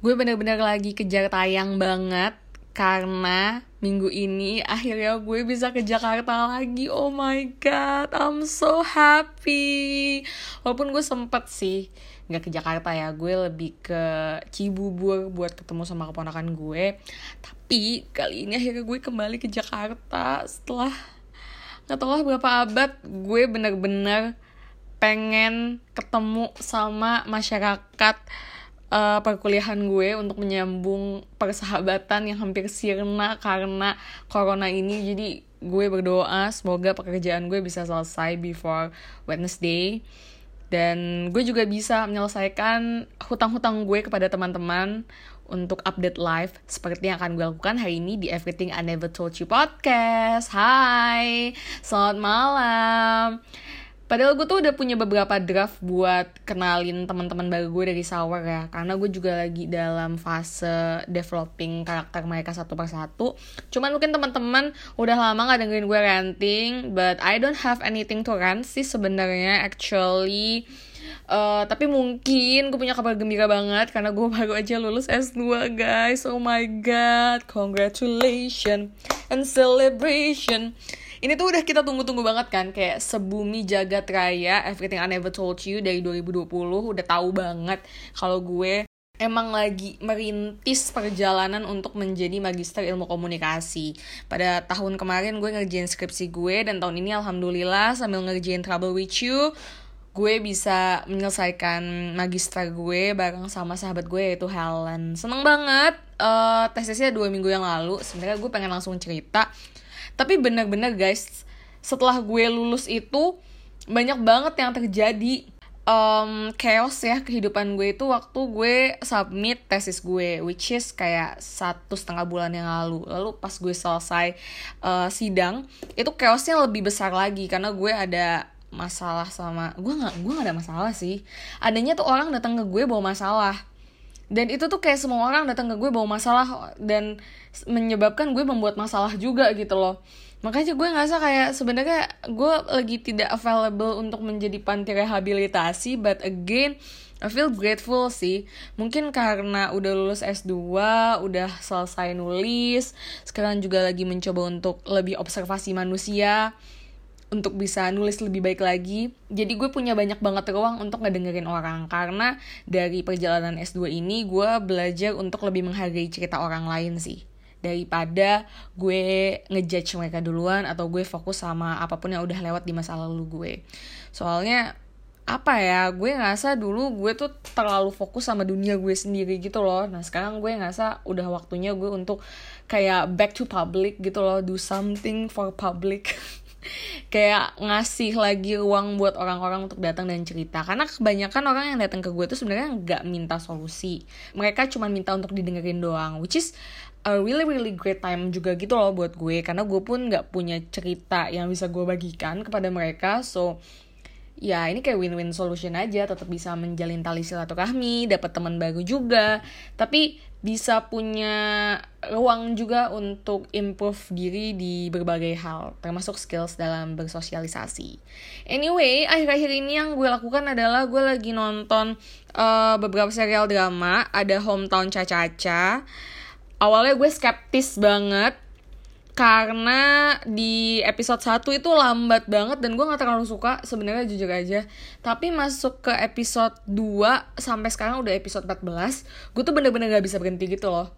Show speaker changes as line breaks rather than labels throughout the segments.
gue bener-bener lagi kejar tayang banget karena minggu ini akhirnya gue bisa ke Jakarta lagi. Oh my god, I'm so happy. Walaupun gue sempet sih nggak ke Jakarta ya, gue lebih ke Cibubur buat ketemu sama keponakan gue. Tapi kali ini akhirnya gue kembali ke Jakarta setelah nggak tahu lah berapa abad gue bener-bener pengen ketemu sama masyarakat uh, perkuliahan gue untuk menyambung persahabatan yang hampir sirna karena corona ini jadi gue berdoa semoga pekerjaan gue bisa selesai before Wednesday dan gue juga bisa menyelesaikan hutang-hutang gue kepada teman-teman untuk update live seperti yang akan gue lakukan hari ini di Everything I Never Told You podcast. Hai, selamat malam. Padahal gue tuh udah punya beberapa draft buat kenalin teman-teman baru gue dari Sour ya. Karena gue juga lagi dalam fase developing karakter mereka satu persatu. Cuman mungkin teman-teman udah lama gak dengerin gue ranting But I don't have anything to rant sih sebenarnya actually. Uh, tapi mungkin gue punya kabar gembira banget karena gue baru aja lulus S2 guys. Oh my god, congratulations and celebration ini tuh udah kita tunggu-tunggu banget kan kayak sebumi jagat raya Everything I Never Told You dari 2020 udah tahu banget kalau gue emang lagi merintis perjalanan untuk menjadi magister ilmu komunikasi. Pada tahun kemarin gue ngerjain skripsi gue dan tahun ini alhamdulillah sambil ngerjain Trouble With You gue bisa menyelesaikan magister gue bareng sama sahabat gue yaitu Helen. Seneng banget. Uh, tesisnya dua minggu yang lalu. Sebenarnya gue pengen langsung cerita tapi bener-bener guys setelah gue lulus itu banyak banget yang terjadi um, chaos ya kehidupan gue itu waktu gue submit tesis gue which is kayak satu setengah bulan yang lalu. Lalu pas gue selesai uh, sidang itu chaosnya lebih besar lagi karena gue ada masalah sama gue nggak gue nggak ada masalah sih. Adanya tuh orang datang ke gue bawa masalah dan itu tuh kayak semua orang datang ke gue bawa masalah dan menyebabkan gue membuat masalah juga gitu loh. Makanya gue ngerasa kayak sebenarnya gue lagi tidak available untuk menjadi panti rehabilitasi but again I feel grateful sih. Mungkin karena udah lulus S2 Udah selesai nulis Sekarang juga lagi mencoba untuk lebih observasi manusia untuk bisa nulis lebih baik lagi. Jadi gue punya banyak banget ruang untuk ngedengerin orang. Karena dari perjalanan S2 ini gue belajar untuk lebih menghargai cerita orang lain sih. Daripada gue ngejudge mereka duluan atau gue fokus sama apa pun yang udah lewat di masa lalu gue. Soalnya apa ya gue ngerasa dulu gue tuh terlalu fokus sama dunia gue sendiri gitu loh. Nah sekarang gue ngerasa udah waktunya gue untuk kayak back to public gitu loh. Do something for public kayak ngasih lagi ruang buat orang-orang untuk datang dan cerita. Karena kebanyakan orang yang datang ke gue tuh sebenarnya nggak minta solusi. Mereka cuma minta untuk didengerin doang. Which is a really really great time juga gitu loh buat gue. Karena gue pun nggak punya cerita yang bisa gue bagikan kepada mereka. So ya ini kayak win-win solution aja. Tetap bisa menjalin tali silaturahmi dapat teman baru juga. Tapi bisa punya ruang juga untuk improve diri di berbagai hal termasuk skills dalam bersosialisasi. Anyway akhir-akhir ini yang gue lakukan adalah gue lagi nonton uh, beberapa serial drama ada hometown caca-caca awalnya gue skeptis banget karena di episode 1 itu lambat banget dan gue gak terlalu suka sebenarnya jujur aja. Tapi masuk ke episode 2 sampai sekarang udah episode 14 gue tuh bener-bener gak bisa berhenti gitu loh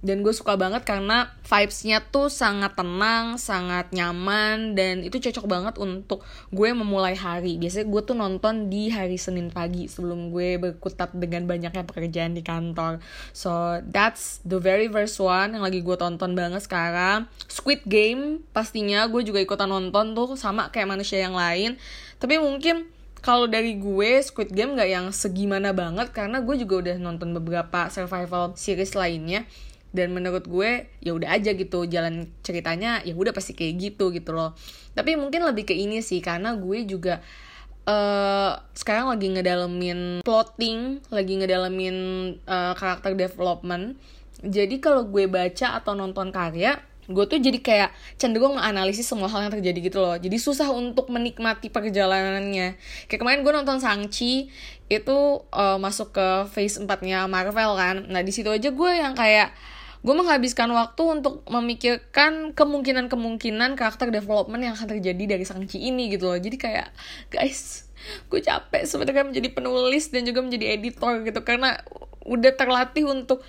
dan gue suka banget karena vibesnya tuh sangat tenang, sangat nyaman dan itu cocok banget untuk gue memulai hari. Biasanya gue tuh nonton di hari Senin pagi sebelum gue berkutat dengan banyaknya pekerjaan di kantor. So that's the very first one yang lagi gue tonton banget sekarang. Squid Game pastinya gue juga ikutan nonton tuh sama kayak manusia yang lain. Tapi mungkin kalau dari gue Squid Game gak yang segimana banget karena gue juga udah nonton beberapa survival series lainnya dan menurut gue ya udah aja gitu jalan ceritanya ya udah pasti kayak gitu gitu loh. Tapi mungkin lebih ke ini sih karena gue juga uh, sekarang lagi ngedalemin plotting lagi ngedalemin uh, karakter development. Jadi kalau gue baca atau nonton karya gue tuh jadi kayak cenderung menganalisis semua hal yang terjadi gitu loh. Jadi susah untuk menikmati perjalanannya. Kayak kemarin gue nonton Sangchi itu uh, masuk ke phase 4 nya Marvel kan. Nah di situ aja gue yang kayak gue menghabiskan waktu untuk memikirkan kemungkinan-kemungkinan karakter development yang akan terjadi dari Sangchi ini gitu loh jadi kayak guys gue capek sebenarnya menjadi penulis dan juga menjadi editor gitu karena udah terlatih untuk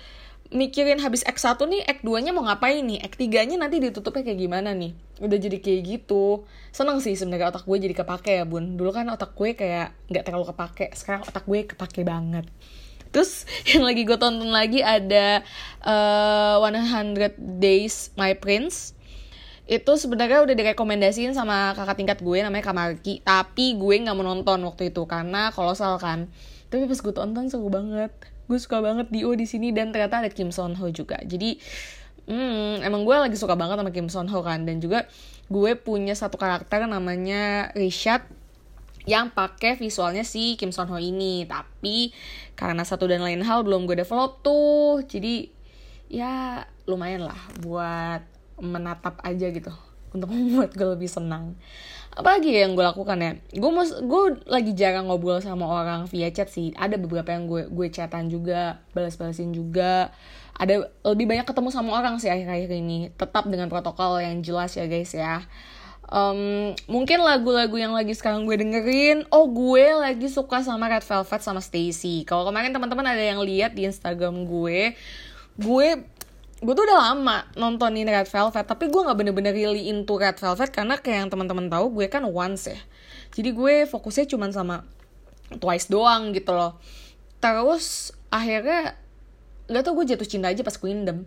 mikirin habis X1 nih, X2 nya mau ngapain nih, X3 nya nanti ditutupnya kayak gimana nih. Udah jadi kayak gitu. Seneng sih sebenarnya otak gue jadi kepake ya bun. Dulu kan otak gue kayak nggak terlalu kepake, sekarang otak gue kepake banget. Terus yang lagi gue tonton lagi ada uh, eh, 100 Days My Prince. Itu sebenarnya udah direkomendasiin sama kakak tingkat gue namanya Kamarki. Tapi gue nggak mau nonton waktu itu karena kolosal kan. Tapi pas gue tonton seru banget. Gue suka banget Dio di sini dan ternyata ada Kim Son Ho juga. Jadi hmm, emang gue lagi suka banget sama Kim Son Ho kan. Dan juga gue punya satu karakter namanya Richard yang pakai visualnya si Kim Son Ho ini. Tapi karena satu dan lain hal belum gue develop tuh. Jadi ya lumayan lah buat menatap aja gitu. Untuk membuat gue lebih senang. Apalagi ya yang gue lakukan ya? Gue mau gue lagi jarang ngobrol sama orang via chat sih. Ada beberapa yang gue gue chatan juga balas-balasin juga. Ada lebih banyak ketemu sama orang sih akhir-akhir ini. Tetap dengan protokol yang jelas ya guys ya um, mungkin lagu-lagu yang lagi sekarang gue dengerin oh gue lagi suka sama Red Velvet sama Stacy. Kalau kemarin teman-teman ada yang lihat di Instagram gue gue gue tuh udah lama nontonin Red Velvet tapi gue nggak bener-bener really into Red Velvet karena kayak yang teman-teman tahu gue kan once ya. Jadi gue fokusnya cuma sama Twice doang gitu loh. Terus akhirnya nggak tau gue jatuh cinta aja pas Queendom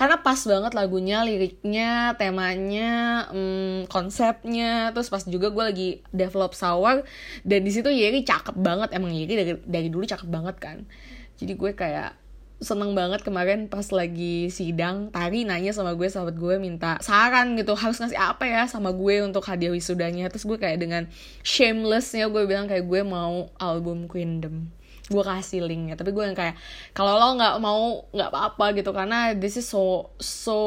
karena pas banget lagunya liriknya temanya hmm, konsepnya. Terus pas juga gue lagi develop sour dan di situ Yeri cakep banget. Emang Yeri dari dari dulu cakep banget kan. Jadi gue kayak seneng banget kemarin pas lagi sidang Tari nanya sama gue sahabat gue minta saran gitu harus ngasih apa ya sama gue untuk hadiah wisudanya? Terus gue kayak dengan shamelessnya gue bilang kayak gue mau album Queendom gue kasih linknya. Tapi gue yang kayak kalau lo nggak mau nggak apa-apa gitu. Karena this is so so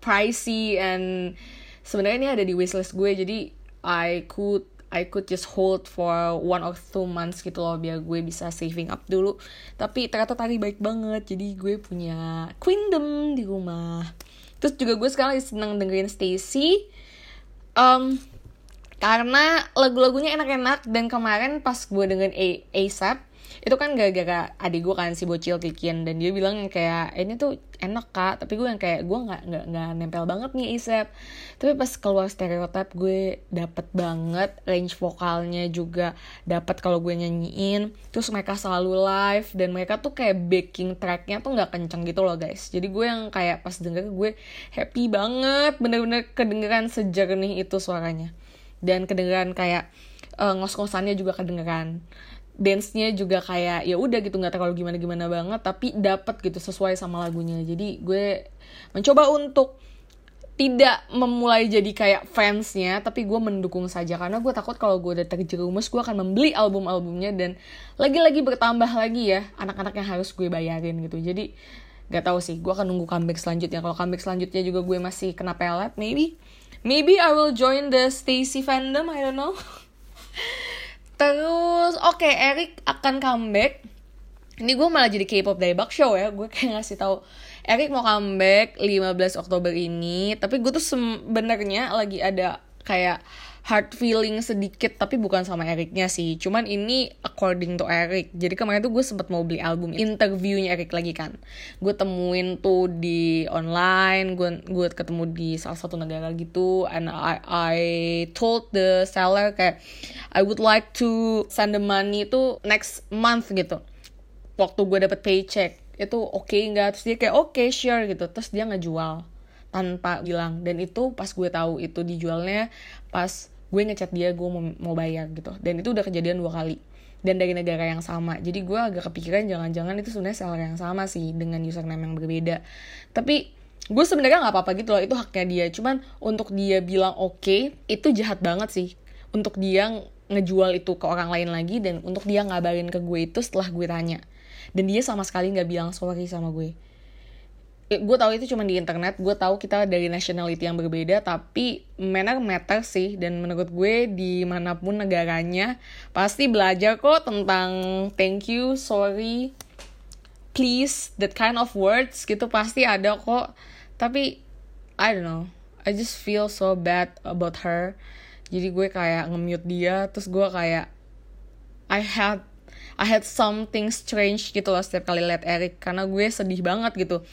pricey and sebenarnya ini ada di wishlist gue. Jadi I could I could just hold for one or two months gitu loh biar gue bisa saving up dulu. Tapi ternyata tadi baik banget. Jadi gue punya Queendom di rumah. Terus juga gue sekarang seneng dengerin Stacy. Um, karena lagu-lagunya enak-enak. Dan kemarin pas gue dengerin A ASAP itu kan gara-gara adik gue kan si bocil Tikian dan dia bilang kayak eh, ini tuh enak kak. Tapi gue yang kayak gue nggak nggak nggak nempel banget nih Isep. Tapi pas keluar stereotip gue dapet banget range vokalnya juga. Dapet kalau gue nyanyiin. Terus mereka selalu live. Dan mereka tuh kayak backing tracknya tuh nggak kenceng gitu loh guys. Jadi gue yang kayak pas denger gue happy banget. Bener-bener kedengeran sejernih itu suaranya. Dan kedengeran kayak uh, ngos-ngosannya juga kedengeran dance-nya juga kayak ya udah gitu nggak terlalu gimana gimana banget tapi dapat gitu sesuai sama lagunya. Jadi gue mencoba untuk tidak memulai jadi kayak fansnya tapi gue mendukung saja. Karena gue takut kalau gue udah terjerumus gue akan membeli album-albumnya dan lagi-lagi bertambah lagi ya anak-anak yang harus gue bayarin gitu. Jadi gak tahu sih gue akan nunggu comeback selanjutnya. Kalau comeback selanjutnya juga gue masih kena pelet maybe. Maybe I will join the Stacy fandom I don't know Terus oke okay, Eric akan comeback. Ini gue malah jadi K-pop dari Bak Show ya. Gue kayak ngasih tahu Eric mau comeback 15 Oktober ini. Tapi gue tuh sebenarnya lagi ada kayak hard feeling sedikit tapi bukan sama Ericnya sih. Cuman ini according to Eric. Jadi kemarin tuh gue sempet mau beli album interviewnya Eric lagi kan. Gue temuin tuh di online gue gue ketemu di salah satu negara gitu and I I told the seller kayak I would like to send the money itu next month gitu. Waktu gue dapet paycheck itu oke okay nggak? Terus dia kayak oke okay, sure gitu. Terus dia ngejual tanpa bilang. Dan itu pas gue tahu itu dijualnya pas gue ngechat dia gue mau, mau bayar gitu. Dan itu udah kejadian dua kali. Dan dari negara yang sama. Jadi gue agak kepikiran jangan-jangan itu sebenarnya seller yang sama sih dengan username yang berbeda. Tapi gue sebenarnya nggak apa-apa gitu loh itu haknya dia. Cuman untuk dia bilang oke okay, itu jahat banget sih. Untuk dia ngejual itu ke orang lain lagi dan untuk dia ngabarin ke gue itu setelah gue tanya. Dan dia sama sekali nggak bilang sorry sama gue gue tahu itu cuma di internet gue tahu kita dari nationality yang berbeda tapi manner matter sih. Dan menurut gue di mana pun negaranya pasti belajar kok tentang thank you sorry please that kind of words gitu pasti ada kok. Tapi I don't know. I just feel so bad about her. Jadi gue kayak nge-mute dia terus gue kayak I had I had something strange gitu loh setiap kali liat Eric. Karena gue sedih banget gitu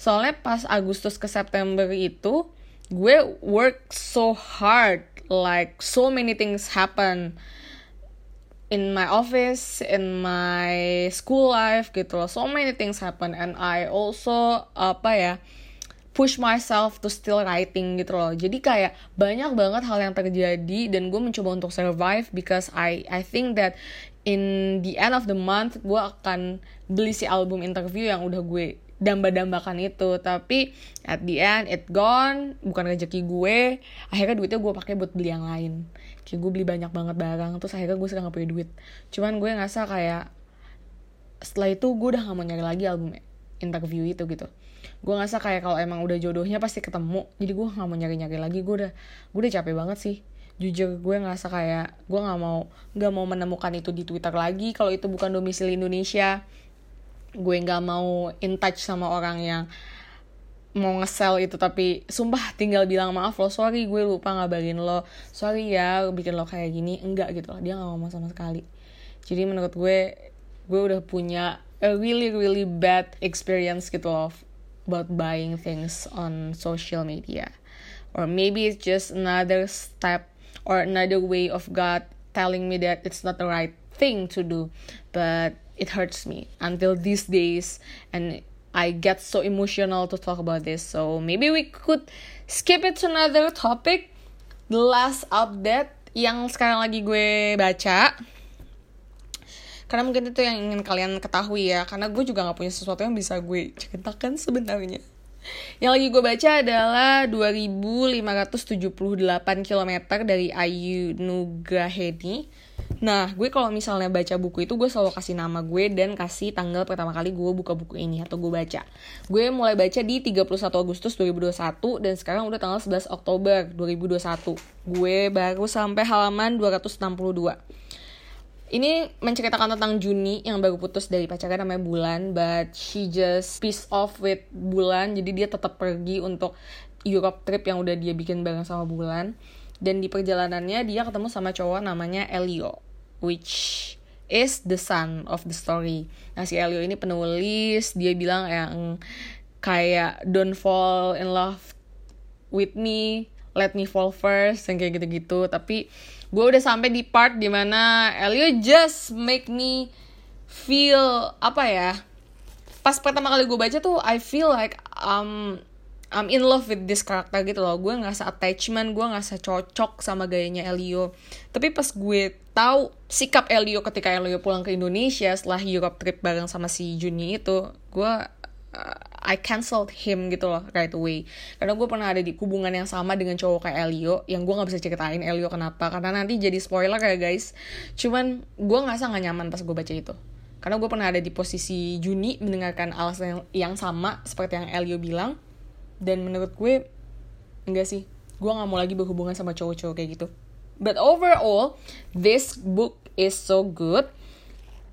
soalnya pas Agustus ke September itu gue work so hard like so many things happen in my office in my school life gitu loh. So many things happen and I also apa ya push myself to still writing gitu loh. Jadi kayak banyak banget hal yang terjadi dan gue mencoba untuk survive because I I think that in the end of the month gue akan beli si album interview yang udah gue damba-dambakan itu. Tapi at the end it gone. Bukan rezeki gue. Akhirnya duitnya gue pakai buat beli yang lain. Kayak gue beli banyak banget barang terus akhirnya gue sekarang gak punya duit. Cuman gue ngerasa kayak setelah itu gue udah gak mau nyari lagi album interview itu gitu. Gue ngerasa kayak kalau emang udah jodohnya pasti ketemu. Jadi gue gak mau nyari-nyari lagi. Gue udah gue udah capek banget sih. Jujur gue ngerasa kayak gue nggak mau nggak mau menemukan itu di Twitter lagi. Kalau itu bukan domisili Indonesia gue nggak mau in touch sama orang yang mau ngesel itu tapi sumpah tinggal bilang maaf lo sorry gue lupa ngabarin lo. Sorry ya bikin lo kayak gini. Enggak gitu loh dia nggak ngomong sama sekali. Jadi menurut gue gue udah punya a really really bad experience gitu loh about buying things on social media. Or maybe it's just another step or another way of God telling me that it's not the right thing to do. But it hurts me until these days and I get so emotional to talk about this. So maybe we could skip it to another topic. The last update yang sekarang lagi gue baca. Karena mungkin itu yang ingin kalian ketahui ya karena gue juga gak punya sesuatu yang bisa gue ceritakan sebenarnya. Yang lagi gue baca adalah 2578 km dari Ayu Nugraheni Nah, gue kalau misalnya baca buku itu gue selalu kasih nama gue dan kasih tanggal pertama kali gue buka buku ini atau gue baca. Gue mulai baca di 31 Agustus 2021 dan sekarang udah tanggal 11 Oktober 2021. Gue baru sampai halaman 262. Ini menceritakan tentang Juni yang baru putus dari pacarnya namanya Bulan, but she just peace off with Bulan, jadi dia tetap pergi untuk Europe trip yang udah dia bikin bareng sama Bulan. Dan di perjalanannya dia ketemu sama cowok namanya Elio which is the son of the story. Nah si Elio ini penulis, dia bilang yang kayak don't fall in love with me, let me fall first, yang kayak gitu-gitu. Tapi gue udah sampai di part di mana Elio just make me feel apa ya? Pas pertama kali gue baca tuh, I feel like um I'm in love with this karakter gitu loh. Gue ngerasa attachment gue ngerasa cocok sama gayanya Elio. Tapi pas gue tahu sikap Elio ketika Elio pulang ke Indonesia setelah Europe trip bareng sama si Juni itu gue uh, I cancelled him gitu loh right away. Karena gue pernah ada di hubungan yang sama dengan cowok kayak Elio yang gue nggak bisa ceritain Elio kenapa. Karena nanti jadi spoiler ya guys. Cuman gue ngerasa nggak nyaman pas gue baca itu. Karena gue pernah ada di posisi Juni mendengarkan alasan yang, yang sama seperti yang Elio bilang dan menurut gue enggak sih. Gue nggak mau lagi berhubungan sama cowok-cowok kayak gitu. But overall this book is so good.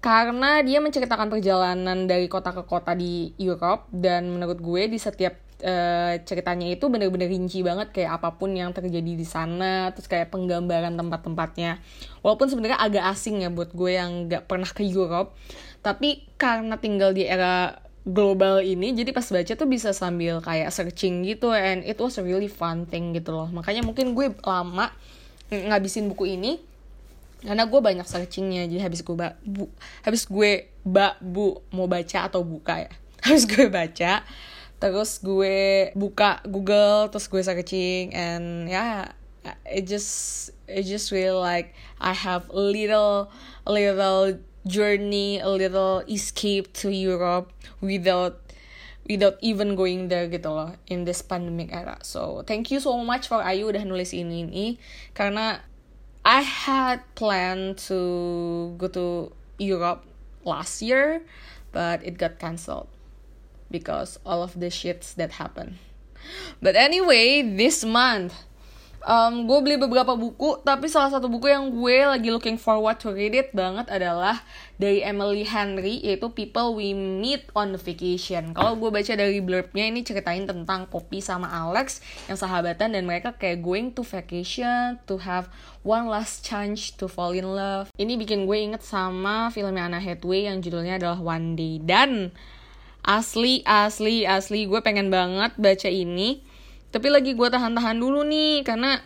Karena dia menceritakan perjalanan dari kota ke kota di Europe. Dan menurut gue di setiap uh, ceritanya itu bener-bener rinci banget. Kayak apa pun yang terjadi di sana terus kayak penggambaran tempat-tempatnya. Walaupun sebenarnya agak asing ya buat gue yang nggak pernah ke Europe. Tapi karena tinggal di era global ini jadi pas baca tuh bisa sambil kayak searching gitu and it was really fun thing gitu loh. Makanya mungkin gue lama ngabisin buku ini karena gue banyak searchingnya. Jadi habis gue ba bu, habis gue ba bu mau baca atau buka ya. Habis gue baca terus gue buka Google terus gue searching and ya yeah, it just it just really like I have little little journey, a little escape to Europe without without even going there gitu loh in this pandemic era. So thank you so much for Ayu udah nulis ini ini karena I had planned to go to Europe last year but it got cancelled. because all of the shits that happened. But anyway, this month um, gue beli beberapa buku tapi salah satu buku yang gue lagi looking forward to read it banget adalah dari Emily Henry yaitu People We Meet on Vacation. Kalau gue baca dari blurbnya ini ceritain tentang Poppy sama Alex yang sahabatan dan mereka kayak going to vacation to have one last chance to fall in love. Ini bikin gue inget sama filmnya Anna Hathaway yang judulnya adalah One Day. Dan asli asli asli gue pengen banget baca ini tapi lagi gue tahan-tahan dulu nih karena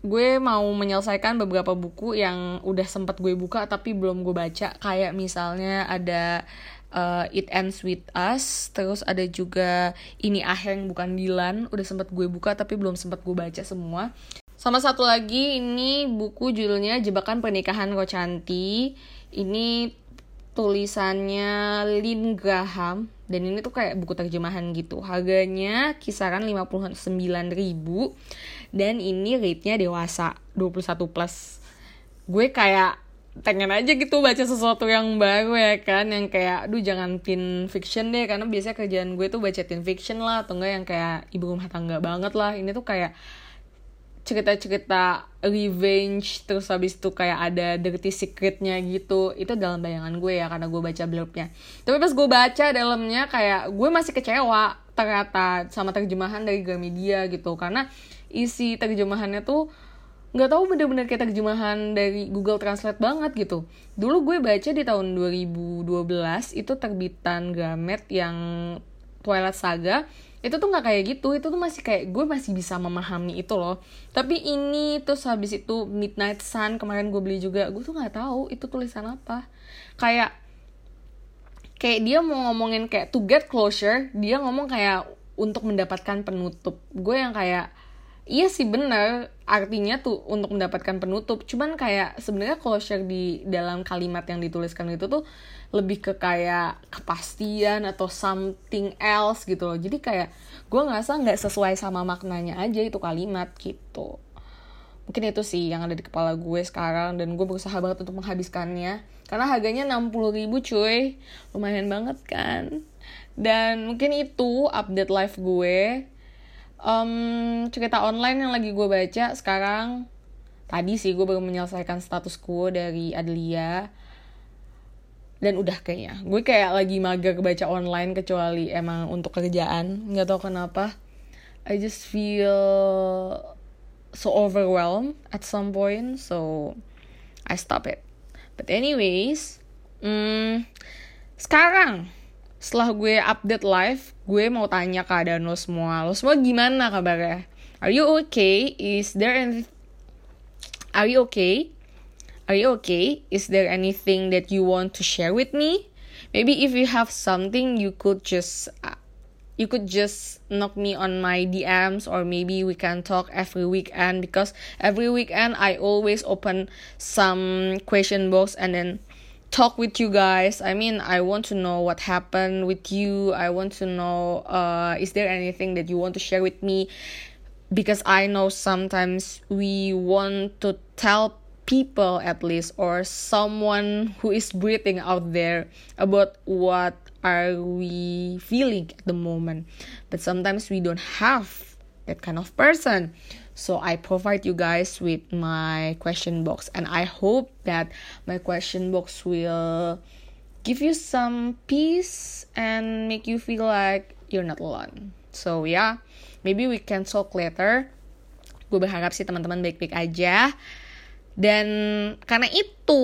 gue mau menyelesaikan beberapa buku yang udah sempat gue buka tapi belum gue baca. Kayak misalnya ada uh, It Ends With Us terus ada juga Ini Aheng Bukan Dilan udah sempat gue buka tapi belum sempat gue baca semua. Sama satu lagi ini buku judulnya Jebakan Pernikahan Rocanti ini tulisannya Lin Graham dan ini tuh kayak buku terjemahan gitu. Harganya kisaran 59 ribu. Dan ini rate-nya dewasa 21 plus. Gue kayak pengen aja gitu baca sesuatu yang baru ya kan yang kayak aduh jangan teen fiction deh. Karena biasanya kerjaan gue tuh baca teen fiction lah atau enggak yang kayak ibu rumah tangga banget lah. Ini tuh kayak cerita-cerita revenge terus habis itu kayak ada dirty secretnya gitu itu dalam bayangan gue ya karena gue baca blognya tapi pas gue baca dalamnya kayak gue masih kecewa ternyata sama terjemahan dari Gramedia gitu karena isi terjemahannya tuh nggak tahu bener-bener kayak terjemahan dari Google Translate banget gitu. Dulu gue baca di tahun 2012 itu terbitan Gramet yang Twilight Saga itu tuh nggak kayak gitu itu tuh masih kayak gue masih bisa memahami itu loh. Tapi ini terus habis itu Midnight Sun kemarin gue beli juga gue tuh nggak tahu itu tulisan apa. Kayak kayak dia mau ngomongin kayak to get closure dia ngomong kayak untuk mendapatkan penutup. Gue yang kayak iya sih bener. Artinya tuh untuk mendapatkan penutup. Cuman kayak sebenarnya closure di dalam kalimat yang dituliskan itu tuh lebih ke kayak kepastian atau something else gitu loh. Jadi kayak gue ngerasa nggak sesuai sama maknanya aja itu kalimat gitu. Mungkin itu sih yang ada di kepala gue sekarang dan gue berusaha banget untuk menghabiskannya. Karena harganya 60 ribu cuy. Lumayan banget kan? Dan mungkin itu update live gue um, cerita online yang lagi gue baca sekarang tadi sih gue baru menyelesaikan status quo dari Adlia dan udah kayaknya gue kayak lagi mager baca online kecuali emang untuk kerjaan nggak tahu kenapa. I just feel so overwhelmed at some point so I stop it. But anyways hmm, sekarang setelah gue update live gue mau tanya keadaan lo semua lo semua gimana kabarnya are you okay is there any are you okay Are you okay? Is there anything that you want to share with me? Maybe if you have something, you could just uh, you could just knock me on my DMs or maybe we can talk every weekend because every weekend I always open some question box and then talk with you guys. I mean, I want to know what happened with you. I want to know uh is there anything that you want to share with me? Because I know sometimes we want to tell people at least or someone who is breathing out there about what are we feeling at the moment but sometimes we don't have that kind of person so i provide you guys with my question box. And i hope that my question box will give you some peace and make you feel like you're not alone. So yeah maybe we can talk later. Gue berharap sih teman-teman baik-baik aja. Dan karena itu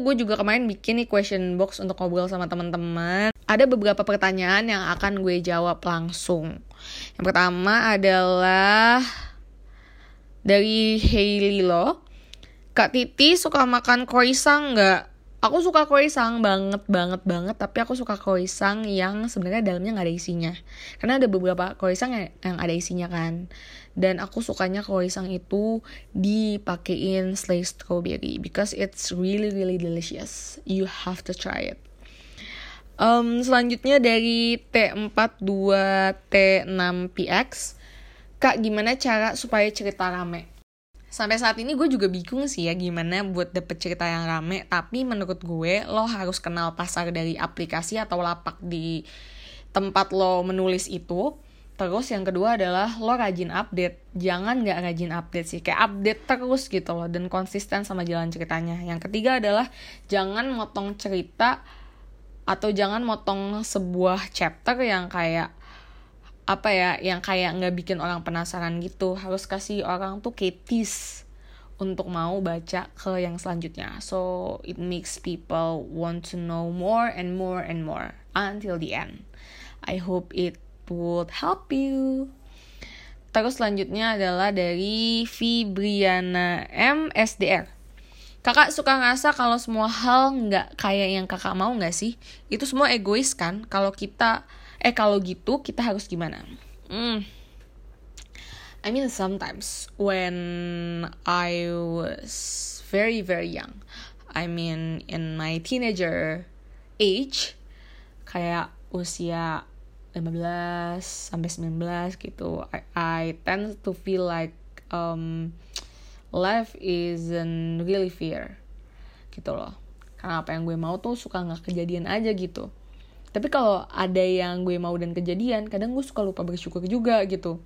gue juga kemarin bikin nih question box untuk ngobrol sama teman-teman. Ada beberapa pertanyaan yang akan gue jawab langsung. Yang pertama adalah dari Hailey lo. Kak Titi suka makan croissant nggak? Aku suka croissant banget banget banget. Tapi aku suka croissant yang sebenarnya dalamnya nggak ada isinya. Karena ada beberapa croissant yang, ada isinya kan. Dan aku sukanya croissant itu dipakein slice strawberry because it's really really delicious. You have to try it. Um, selanjutnya dari T42T6PX Kak gimana cara supaya cerita rame sampai saat ini gue juga bingung sih ya gimana buat dapet cerita yang rame tapi menurut gue lo harus kenal pasar dari aplikasi atau lapak di tempat lo menulis itu Terus yang kedua adalah lo rajin update. Jangan nggak rajin update sih. Kayak update terus gitu loh. Dan konsisten sama jalan ceritanya. Yang ketiga adalah jangan motong cerita atau jangan motong sebuah chapter yang kayak apa ya yang kayak nggak bikin orang penasaran gitu harus kasih orang tuh ketis untuk mau baca ke yang selanjutnya so it makes people want to know more and more and more until the end I hope it would help you. Terus selanjutnya adalah dari Fibriana M SDR. Kakak suka ngerasa kalau semua hal nggak kayak yang kakak mau nggak sih? Itu semua egois kan? Kalau kita, eh kalau gitu kita harus gimana? Hmm. I mean sometimes when I was very very young, I mean in my teenager age, kayak usia 15 sampai 19 gitu I, I tend to feel like um, life isn't really fair gitu loh karena apa yang gue mau tuh suka nggak kejadian aja gitu tapi kalau ada yang gue mau dan kejadian kadang gue suka lupa bersyukur juga gitu.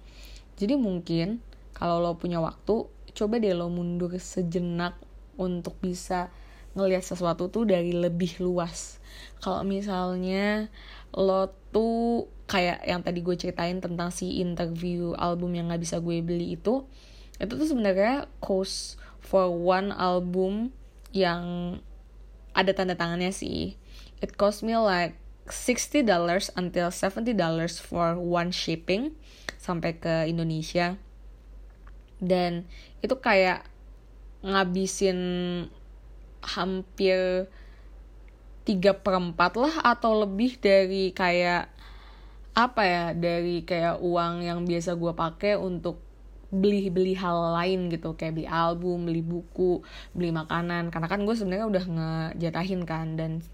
Jadi mungkin kalau lo punya waktu coba deh lo mundur sejenak untuk bisa ngelihat sesuatu tuh dari lebih luas. Kalau misalnya lo tuh kayak yang tadi gue ceritain tentang si interview album yang nggak bisa gue beli itu itu tuh sebenarnya cost for one album yang ada tanda tangannya sih. It cost me like 60 dollars until 70 dollars for one shipping sampai ke Indonesia. Dan itu kayak ngabisin hampir tiga perempat lah atau lebih dari kayak apa ya dari kayak uang yang biasa gue pakai untuk beli beli hal lain gitu. Kayak beli album beli buku beli makanan. Karena kan gue sebenarnya udah ngejatahin kan. Dan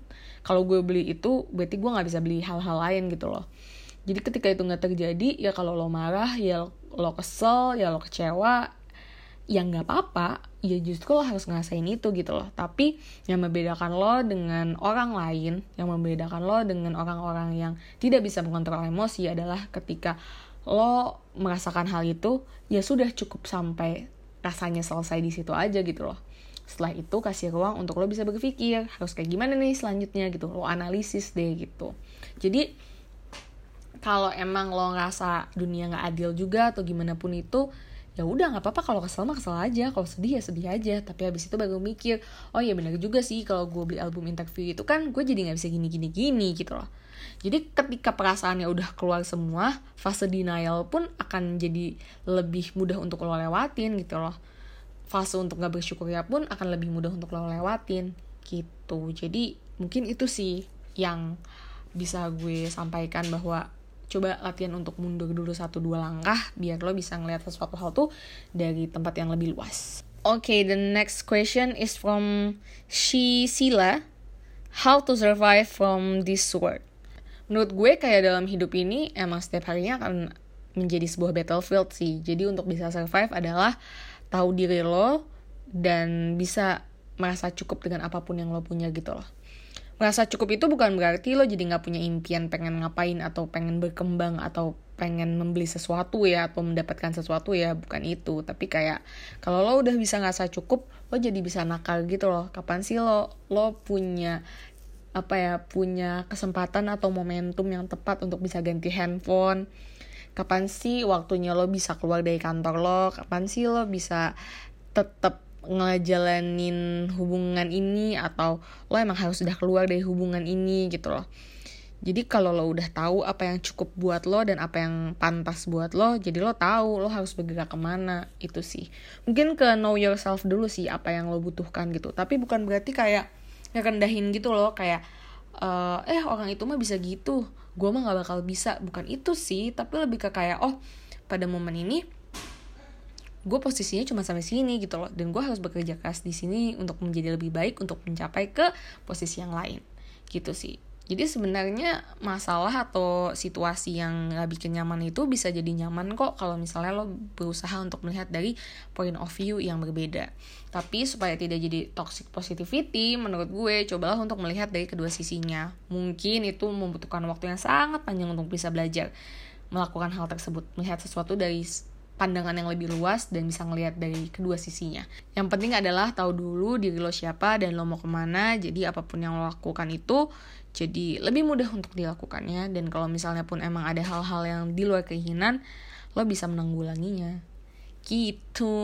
kalau gue beli itu berarti gue nggak bisa beli hal-hal lain gitu loh. Jadi ketika itu nggak terjadi ya kalau lo marah ya lo kesel ya lo kecewa ya nggak apa-apa. Ya justru lo harus ngerasain itu gitu loh. Tapi yang membedakan lo dengan orang lain yang membedakan lo dengan orang-orang yang tidak bisa mengontrol emosi adalah ketika lo merasakan hal itu ya sudah cukup sampai rasanya selesai di situ aja gitu loh setelah itu kasih ruang untuk lo bisa berpikir harus kayak gimana nih selanjutnya gitu. Lo analisis deh gitu. Jadi kalau emang lo ngerasa dunia nggak adil juga atau gimana pun itu ya udah nggak apa-apa. Kalau kesel mah kesel aja. Kalau sedih ya sedih aja. Tapi habis itu baru mikir oh iya benar juga sih kalau gue beli album interview itu kan gue jadi nggak bisa gini gini gini gitu loh. Jadi ketika perasaannya udah keluar semua fase denial pun akan jadi lebih mudah untuk lo lewatin gitu loh fase untuk nggak bersyukur ya pun akan lebih mudah untuk lo lewatin gitu jadi mungkin itu sih yang bisa gue sampaikan bahwa coba latihan untuk mundur dulu satu dua langkah biar lo bisa ngeliat sesuatu hal tuh dari tempat yang lebih luas. Oke, okay, the next question is from She Sila. How to survive from this world? Menurut gue kayak dalam hidup ini emang setiap harinya akan menjadi sebuah battlefield sih. Jadi untuk bisa survive adalah tahu diri lo dan bisa merasa cukup dengan apa pun yang lo punya gitu loh. Merasa cukup itu bukan berarti lo jadi nggak punya impian pengen ngapain atau pengen berkembang atau pengen membeli sesuatu ya atau mendapatkan sesuatu ya bukan itu. Tapi kayak kalau lo udah bisa ngerasa cukup lo jadi bisa nakal gitu loh. Kapan sih lo lo punya apa ya punya kesempatan atau momentum yang tepat untuk bisa ganti handphone kapan sih waktunya lo bisa keluar dari kantor lo? Kapan sih lo bisa tetap ngejalanin hubungan ini? Atau lo emang harus udah keluar dari hubungan ini gitu loh. Jadi kalau lo udah tahu apa yang cukup buat lo dan apa yang pantas buat lo jadi lo tahu lo harus bergerak ke mana. Itu sih. Mungkin ke know yourself dulu sih apa yang lo butuhkan gitu. Tapi bukan berarti kayak ngerendahin gitu loh. Kayak uh, eh orang itu mah bisa gitu gue mah gak bakal bisa. Bukan itu sih tapi lebih ke kayak oh pada momen ini gue posisinya cuma sampai sini gitu loh. Dan gue harus bekerja keras di sini untuk menjadi lebih baik untuk mencapai ke posisi yang lain. Gitu sih jadi sebenarnya masalah atau situasi yang gak bikin nyaman itu bisa jadi nyaman kok kalau misalnya lo berusaha untuk melihat dari point of view yang berbeda. Tapi supaya tidak jadi toxic positivity, menurut gue cobalah untuk melihat dari kedua sisinya. Mungkin itu membutuhkan waktu yang sangat panjang untuk bisa belajar melakukan hal tersebut, melihat sesuatu dari pandangan yang lebih luas dan bisa ngelihat dari kedua sisinya. Yang penting adalah tahu dulu diri lo siapa dan lo mau ke mana. Jadi apa pun yang lo lakukan itu jadi lebih mudah untuk dilakukannya. Dan kalau misalnya pun emang ada hal-hal yang di luar keinginan, lo bisa menanggulanginya. Gitu.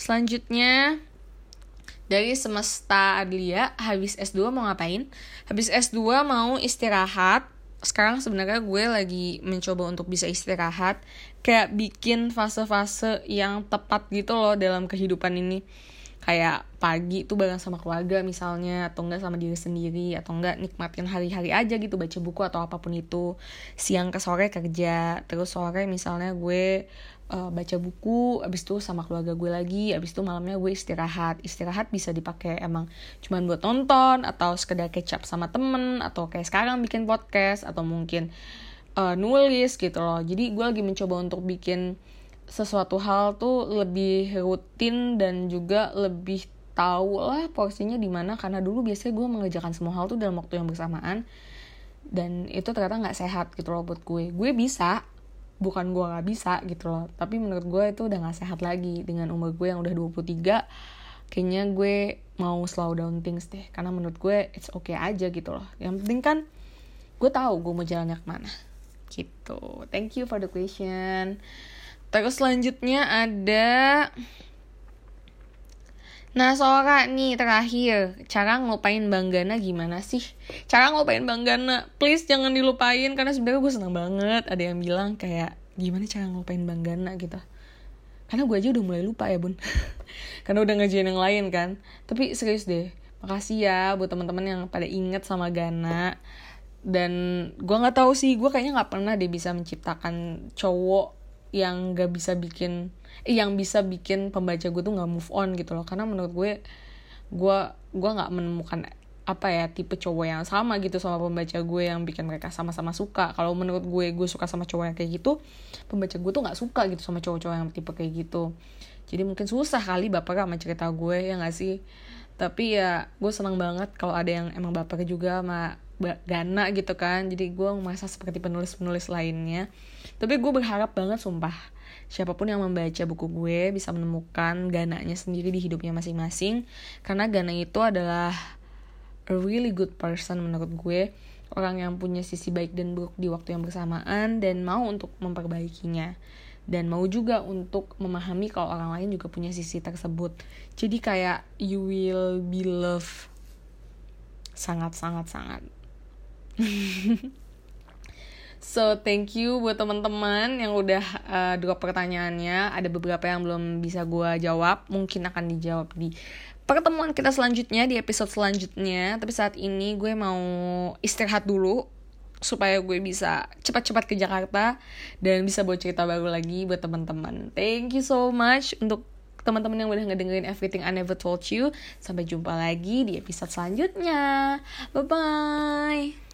Selanjutnya dari semesta Adlia habis S2 mau ngapain? Habis S2 mau istirahat sekarang sebenarnya gue lagi mencoba untuk bisa istirahat kayak bikin fase-fase yang tepat gitu loh dalam kehidupan ini. Kayak pagi tuh bareng sama keluarga misalnya atau enggak sama diri sendiri atau enggak nikmatin hari-hari aja gitu baca buku atau apa pun itu. Siang ke sore kerja terus sore misalnya gue uh, baca buku abis itu sama keluarga gue lagi abis itu malamnya gue istirahat. Istirahat bisa dipakai emang cuman buat nonton atau sekedar kecap sama temen atau kayak sekarang bikin podcast atau mungkin uh, nulis gitu loh. Jadi gue lagi mencoba untuk bikin sesuatu hal tuh lebih rutin dan juga lebih tahu lah porsinya di mana. Karena dulu biasanya gue mengerjakan semua hal tuh dalam waktu yang bersamaan. Dan itu ternyata nggak sehat gitu loh buat gue. Gue bisa bukan gue nggak bisa gitu loh. Tapi menurut gue itu udah nggak sehat lagi dengan umur gue yang udah 23 kayaknya gue mau slow down things deh. Karena menurut gue it's okay aja gitu loh. Yang penting kan gue tahu gue mau jalannya ke mana gitu. Thank you for the question. Terus selanjutnya ada Nah Sora nih terakhir. Cara ngelupain Bang Gana gimana sih? Cara ngelupain Bang Gana Please jangan dilupain Karena sebenarnya gue seneng banget. Ada yang bilang kayak Gimana cara ngelupain Bang Gana gitu. Karena gue aja udah mulai lupa ya bun. Karena udah ngerjain yang lain kan. Tapi serius deh Makasih ya buat teman-teman yang pada inget sama Gana Dan gue gak tahu sih Gue kayaknya gak pernah deh bisa menciptakan cowok yang gak bisa bikin eh, yang bisa bikin pembaca gue tuh nggak move on gitu loh. Karena menurut gue gue gue nggak menemukan apa ya tipe cowok yang sama gitu sama pembaca gue yang bikin mereka sama-sama suka. Kalau menurut gue gue suka sama cowok yang kayak gitu pembaca gue tuh nggak suka gitu sama cowok-cowok yang tipe kayak gitu. Jadi mungkin susah kali bapak sama cerita gue ya nggak sih? Tapi ya gue senang banget kalau ada yang emang bapak juga sama Gana gitu kan. Jadi gue merasa seperti penulis-penulis lainnya. Tapi gue berharap banget sumpah siapa pun yang membaca buku gue bisa menemukan gananya sendiri di hidupnya masing-masing. Karena Gana itu adalah a really good person menurut gue. Orang yang punya sisi baik dan buruk di waktu yang bersamaan dan mau untuk memperbaikinya. Dan mau juga untuk memahami kalau orang lain juga punya sisi tersebut. Jadi kayak you will be love sangat sangat sangat so thank you buat teman-teman yang udah uh, drop pertanyaannya. Ada beberapa yang belum bisa gue jawab, mungkin akan dijawab di pertemuan kita selanjutnya di episode selanjutnya. Tapi saat ini gue mau istirahat dulu supaya gue bisa cepat-cepat ke Jakarta dan bisa buat cerita baru lagi buat teman-teman. Thank you so much untuk teman-teman yang udah ngedengerin Everything I Never Told You. Sampai jumpa lagi di episode selanjutnya. Bye bye.